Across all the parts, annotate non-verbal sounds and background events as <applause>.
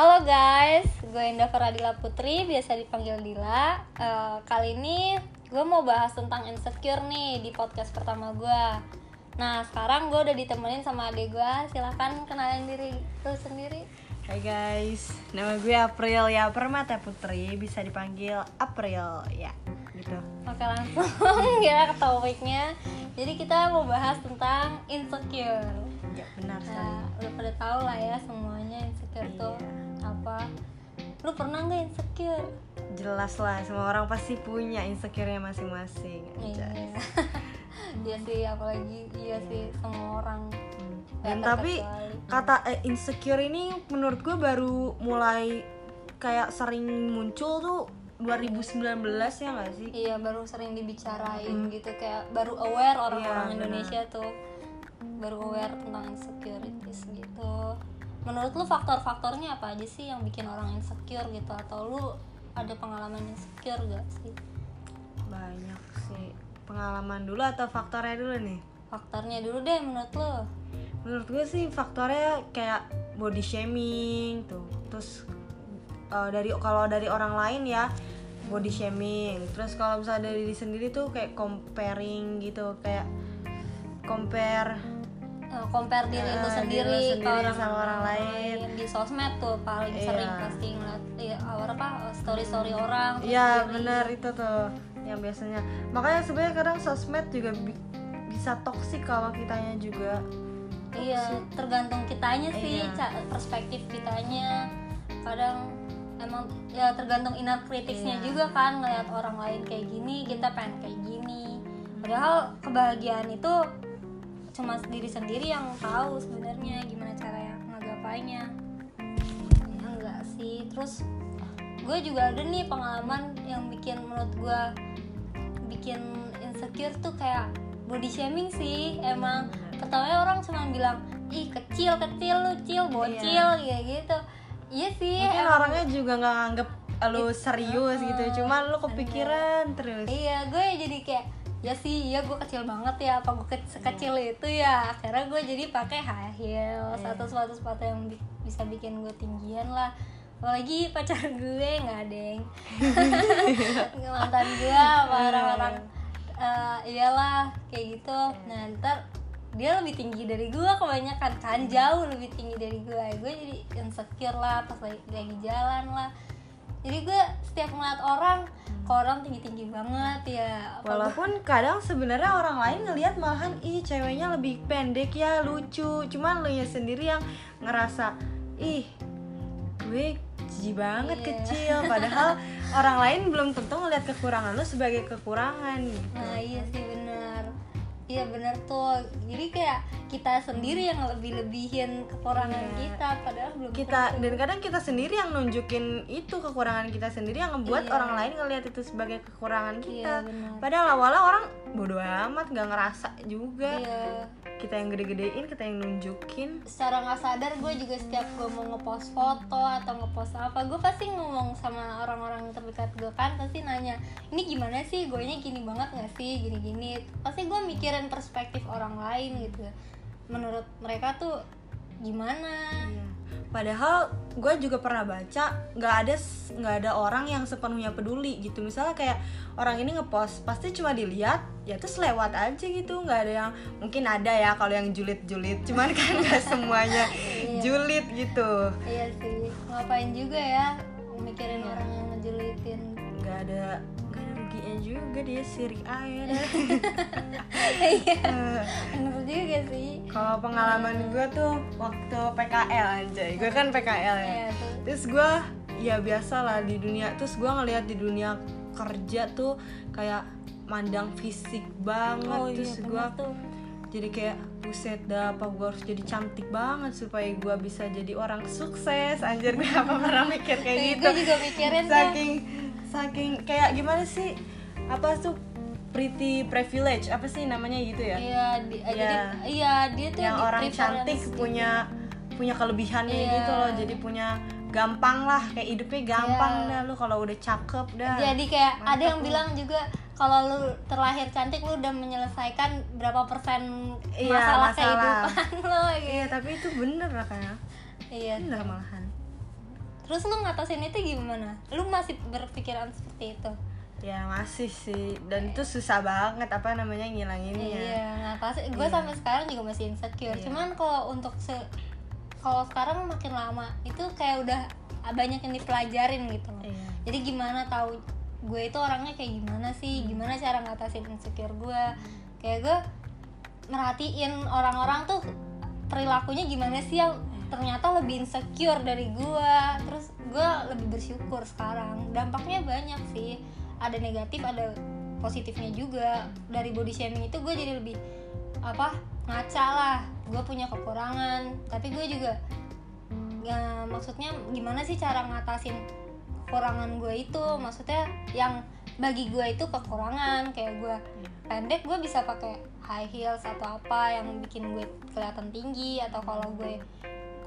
Halo guys, gue Indah Faradila Putri, biasa dipanggil Dila. Eh, kali ini gue mau bahas tentang insecure nih di podcast pertama gue. Nah, sekarang gue udah ditemenin sama adik gue. Silahkan kenalin diri lu sendiri. Hai guys, nama gue April ya Permata Putri, bisa dipanggil April ya, gitu. Oke langsung <laughs> ya ke topiknya. Jadi kita mau bahas tentang insecure. Ya benar sekali. Nah, udah pada tahu lah ya semuanya insecure tuh apa. Lu pernah nggak insecure? Jelas lah, semua orang pasti punya insecure-nya masing-masing. Iya. <laughs> Iya sih, apalagi iya sih semua orang. Dan Nggak tapi kata eh, insecure ini menurut gue baru mulai kayak sering muncul tuh 2019 ya gak sih? Iya baru sering dibicarain gitu kayak baru aware orang-orang Iya, Indonesia tuh baru aware tentang insecurities gitu. Menurut lu faktor-faktornya apa aja sih yang bikin orang insecure gitu atau lu ada pengalaman insecure gak sih? Banyak sih. Pengalaman dulu atau faktornya dulu nih? Faktornya dulu deh menurut lu. menurut gue sih faktornya kayak body shaming tuh terus uh, dari kalau dari orang lain ya body shaming terus kalau misalnya dari diri sendiri tuh kayak comparing gitu kayak compare Eh, compare diri lu diri sendiri, ke orang sama orang lain. di sosmed tuh paling Iya. sering pasti ngeliat iya, apa story story orang Iya benar itu tuh yang biasanya makanya sebenarnya kadang sosmed juga bi- bisa toksik kalau kitanya juga Iya, tergantung kitanya sih, Iya. perspektif kitanya. Kadang emang ya tergantung inner kritisnya Iya. juga kan ngeliat orang lain kayak gini, kita pengen kayak gini. Padahal kebahagiaan itu cuma diri sendiri yang tahu sebenarnya gimana cara yang ngegapainya. Ya enggak sih. Terus gue juga ada nih pengalaman yang bikin menurut gue bikin insecure tuh kayak body shaming sih. Emang pertamanya orang cuma bilang ih kecil kecil lu cil bocil ya gitu. Iya sih mungkin emang- orangnya juga nggak nganggep lu serius gitu cuman lu kepikiran terus. Iya gue jadi kayak ya sih iya gue kecil banget ya apa gue ke- sekecil itu ya. Akhirnya gue jadi pakai high heels Iya. atau sepatu sepatu yang bi- bisa bikin gue tinggian lah. Apalagi pacar gue nggak deng <laughs> mantan gue sama orang-orang eh, iyalah kayak gitu. Nah ntar dia lebih tinggi dari gue kebanyakan kan? Jauh lebih tinggi dari gue gue jadi insecure lah pas lagi, lagi jalan lah. Jadi gue setiap ngeliat orang orang tinggi tinggi banget ya. Apa walaupun kadang sebenarnya orang lain ngelihat malahan ih ceweknya lebih pendek ya lucu. Cuman lu ya sendiri yang ngerasa ih gue jijik banget Iya. kecil. Padahal <laughs> orang lain belum tentu ngelihat kekurangan lu sebagai kekurangan gitu. Nah iya sih Iya benar tuh Jadi kayak kita sendiri yang lebih-lebihin kekurangan Iya. kita Padahal belum kita tentu. dan kadang kita sendiri yang nunjukin itu kekurangan kita sendiri yang ngebuat Iya. orang lain ngelihat itu sebagai kekurangan kita Iya benar padahal awalnya orang bodoh amat nggak ngerasa juga Iya kita yang gede-gedein kita yang nunjukin Secara nggak sadar gue juga setiap gue mau ngepost foto atau ngepost apa Gue pasti ngomong sama orang-orang terdekat gue kan Pasti nanya gimana sih gue gini banget gak sih Gini-gini Pasti gue mikirin perspektif orang lain gitu Menurut mereka tuh gimana Iya. Padahal gue juga pernah baca nggak ada nggak ada orang yang sepenuhnya peduli gitu. Misalnya kayak orang ini ngepost pasti cuma dilihat ya terus lewat aja gitu. nggak ada yang mungkin ada ya kalau yang julid-julid. Cuman kan nggak <laughs> semuanya julid gitu. Iya sih, ngapain juga ya mikirin orang yang ngejulitin. Nggak ada juga dia sirik aja. <laughs> dah. Iya, Eh, bener juga sih. Kalau pengalaman gue tuh waktu PKL anjay. Gue kan PKL ya. Iya terus gue ya biasa lah di dunia terus gue ngeliat di dunia kerja tuh kayak mandang fisik banget Oh iya, terus gue bener tuh. jadi kayak buset dah apa gue harus jadi cantik banget supaya gue bisa jadi orang sukses anjir <laughs> gue apa pernah mikir kayak Iya, gitu gue juga mikirin saking saking kayak gimana sih apa tuh pretty privilege apa sih namanya gitu ya Iya, di, Iya. jadi iya dia tuh yang di orang cantik gitu. punya punya kelebihannya Iya. gitu loh jadi punya gampang lah kayak hidupnya gampang Iya. dah lu kalau udah cakep dah Jadi kayak ada Mantap yang lu. bilang juga kalau lu terlahir cantik lu udah menyelesaikan berapa persen Iya, masalah, masalah. kehidupan <laughs> lo gitu. iya tapi itu bener lah kayaknya Iya. bener malahan terus lu ngatasin itu gimana lu masih berpikiran seperti itu ya masih sih. Dan itu susah banget apa namanya ngilanginnya. Iya ngatasin gue Iya. sampai sekarang juga masih insecure. Iya. cuman kalau untuk se kalau sekarang makin lama itu kayak udah banyak yang dipelajarin gitu loh. Iya. jadi gimana tahu gue itu orangnya kayak gimana sih? Gimana cara ngatasin insecure gue kayak gue merhatiin orang-orang tuh perilakunya gimana sih yang ternyata lebih insecure dari gue terus gue lebih bersyukur sekarang. Dampaknya banyak sih ada negatif ada positifnya juga. Dari body shaming itu gue jadi lebih apa ngaca lah. Gue punya kekurangan. Tapi gue juga ya, maksudnya gimana sih cara ngatasin kekurangan gue itu? Maksudnya yang bagi gue itu kekurangan. Kayak gue pendek gue bisa pakai high heels atau apa yang bikin gue kelihatan tinggi. Atau kalau gue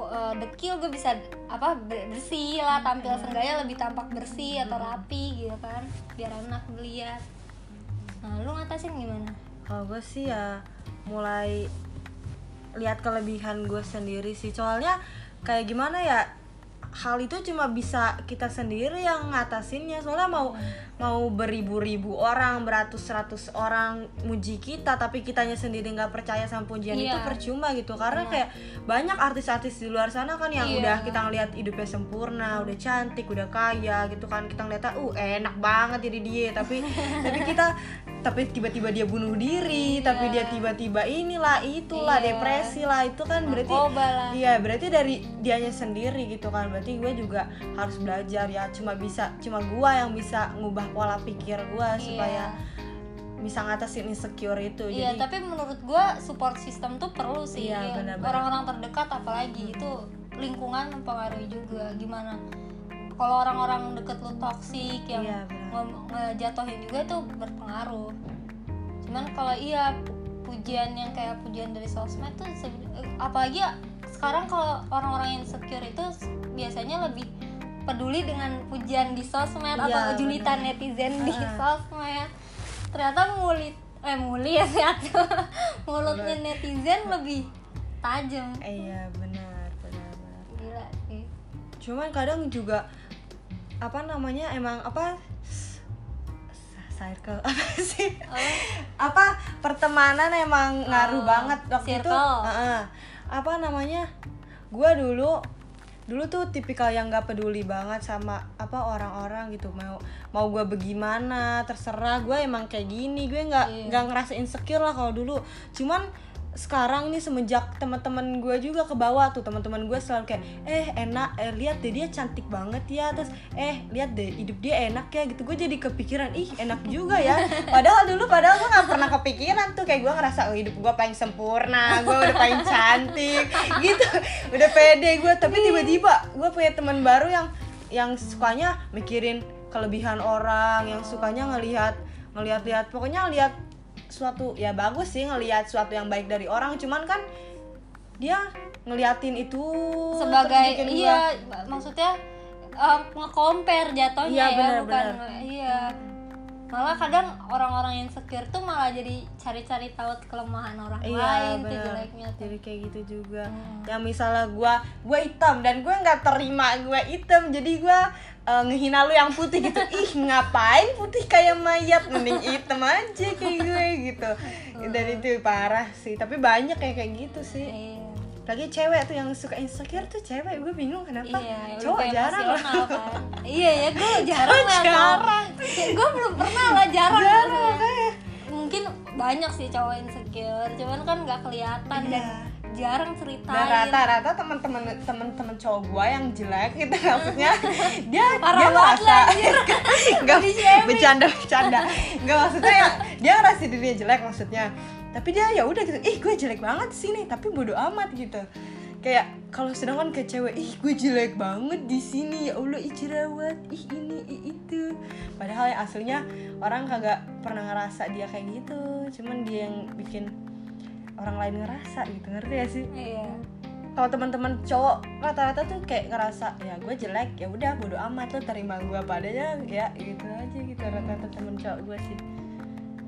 eh, dekil gue bisa apa ber- bersih lah tampil seenggaknya lebih tampak bersih atau rapi gitu kan biar enak dilihat. Nah lu ngatasin gimana? Kalau gue sih ya mulai lihat kelebihan gue sendiri sih. Soalnya kayak gimana ya hal itu cuma bisa kita sendiri yang ngatasinnya soalnya mau mau beribu-ribu orang beratus-ratus orang muji kita tapi kitanya sendiri nggak percaya sama pujian Iya. itu percuma gitu karena Benar. kayak banyak artis-artis di luar sana kan yang Iya. udah kita ngeliat hidupnya sempurna udah cantik udah kaya gitu kan kita ngeliat uh enak banget jadi dia tapi tapi kita tapi tiba-tiba dia bunuh diri tapi dia tiba-tiba inilah itulah Iya. depresi lah itu kan berarti. Iya, berarti dari dianya sendiri gitu kan. Berarti gue juga harus belajar ya. Cuma bisa cuma gua yang bisa ngubah pola pikir gua supaya bisa ngatasin insecure itu. Iya, Jadi tapi menurut gua support system tuh perlu sih. Iya, Ya. Orang-orang terdekat apalagi itu lingkungan mempengaruhi juga. Gimana? Kalau orang-orang deket lu toksik yang Iya, benar. nge- ngejatuhin juga itu berpengaruh. Cuman kalau iya pu- pujian yang kayak pujian dari sosmed tuh apalagi ya, sekarang kalau orang-orang yang insecure itu biasanya lebih peduli dengan pujian di sosmed Iya, atau julitan netizen di sosmed ternyata mulit eh muli ya ternyata <laughs> mulutnya netizen lebih tajam iya benar, benar, benar. gila sih Cuman kadang juga apa namanya emang apa circle <laughs> apa sih? Oh, apa pertemanan emang ngaruh Oh, banget waktu itu circle. Heeh. apa namanya gua dulu dulu tuh tipikal yang nggak peduli banget sama apa orang-orang gitu mau mau gue bagaimana terserah gue emang kayak gini gue nggak Iya. nggak ngerasa insecure lah kalau dulu cuman sekarang nih semenjak teman-teman gue juga ke bawah tuh teman-teman gue selalu kayak eh enak eh lihat deh dia cantik banget ya terus eh lihat deh hidup dia enak ya gitu. Gue jadi kepikiran ih enak juga ya. Padahal dulu padahal gue nggak pernah kepikiran tuh kayak gue ngerasa oh, hidup gue paling sempurna gue udah paling cantik gitu. Udah pede gue tapi tiba-tiba gue punya teman baru yang yang sukanya mikirin kelebihan orang yang sukanya ngelihat ngelihat-lihat pokoknya ngelihat suatu ya bagus sih ngelihat suatu yang baik dari orang cuman kan dia ngeliatin itu sebagai bikin gua- iya maksudnya eh, nge-compare jatuhnya Iya, ya benar, bukan benar. iya malah kadang orang-orang yang insecure tuh malah jadi cari-cari tahu kelemahan orang iya lain tuh benar jeleknya tuh jadi kayak gitu juga Hmm. yang misalnya gua gua hitam dan gue nggak terima gua hitam jadi gua eh, ngehina lu yang putih gitu. <laughs> Ih ngapain putih kayak mayat? Mending hitam aja kayak gue gitu. Dan itu parah sih. Tapi banyak kayak kayak gitu sih. Iya. lagi cewek tuh yang suka insecure tuh cewek. Gue bingung kenapa. Iya, cowok lebih jarang lah. kan. Iya ya, gue <laughs> jarang lah jarang. Gue belum pernah lah jarang. Jarang. Mungkin banyak sih cowok insecure, cuman kan nggak kelihatan dan Jarang dan ceritain. rata-rata teman-teman teman-teman cowok gue yang jelek gitu <laughs> maksudnya dia Parah dia banget ngerasa <laughs> nggak bercanda bercanda nggak maksudnya ya dia ngerasa dirinya jelek maksudnya. Tapi dia ya udah gitu ih gue jelek banget sih nih tapi bodoh amat gitu. Kayak kalau sedangkan ke cewek ih gue jelek banget di sini ya allah ih jerawat ih ini ih itu. Padahal yang aslinya orang kagak pernah ngerasa dia kayak gitu cuman dia yang bikin orang lain ngerasa gitu ngerti ya sih? Iya. kalau teman-teman cowok rata-rata tuh kayak ngerasa ya gue jelek ya udah bodo amat lo terima gue padanya ya gitu aja gitu rata-rata temen cowok gue sih.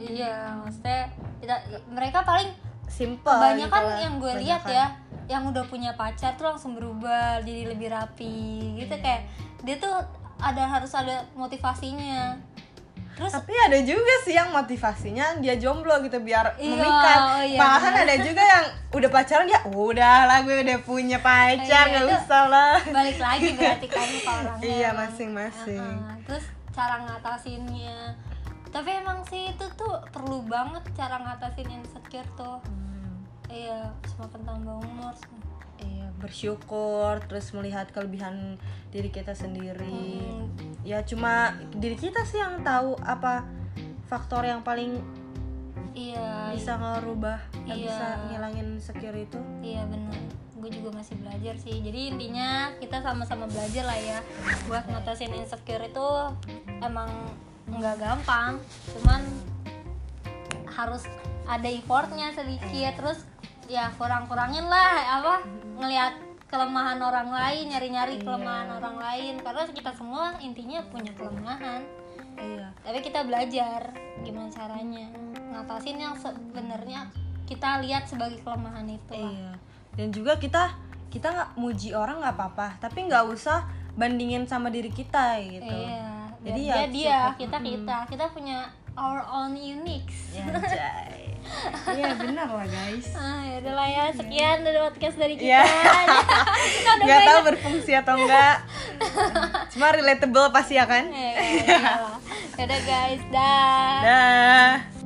Iya, maksudnya kita- mereka paling simple kebanyakan gitu lah. yang gue lihat ya yang udah punya pacar tuh langsung berubah jadi lebih rapi gitu. Kayak dia tuh ada harus ada motivasinya terus? Tapi ada juga sih yang motivasinya dia jomblo gitu biar Iya, memikat. oh iya, malahan bener. ada juga yang udah pacaran dia udah lah gue udah punya pacar Iya, nggak itu usah lah. balik lagi berarti kan ke <laughs> orangnya. Iya, masing-masing. Heeh. terus cara ngatasinnya. Tapi emang sih itu tuh perlu banget cara ngatasin insecure tuh. Hmm, iya semakin tambah umur. Iya bersyukur terus melihat kelebihan diri kita sendiri. Hmm, ya cuma diri kita sih yang tahu apa faktor yang paling iya. bisa ngerubah yang Iya. bisa ngilangin insecure itu. Iya benar gue juga masih belajar sih. Jadi intinya kita sama-sama belajar lah ya. Buat ngatasin insecure itu emang nggak gampang. Cuman harus ada effortnya sedikit. Terus ya kurang-kurangin lah apa ngelihat kelemahan orang lain nyari-nyari kelemahan orang lain. Karena kita semua intinya punya kelemahan. Iya. Tapi kita belajar gimana caranya ngatasin yang sebenarnya kita lihat sebagai kelemahan itu lah. iya. Dan juga kita kita nggak muji orang nggak apa-apa tapi nggak usah bandingin sama diri kita gitu. Iya. Jadi Jadi ya dia dia, kita kita, kita punya our own unique. ya anjay. Iya benar lah guys. <laughs> Ah, ya udah lah ya, sekian dari podcast dari kita. Iya. <laughs> kita. Udah nggak tahu berfungsi atau enggak. <laughs> Cuma relatable pasti ya kan? Ya, ya, ya, udah guys, dah. dah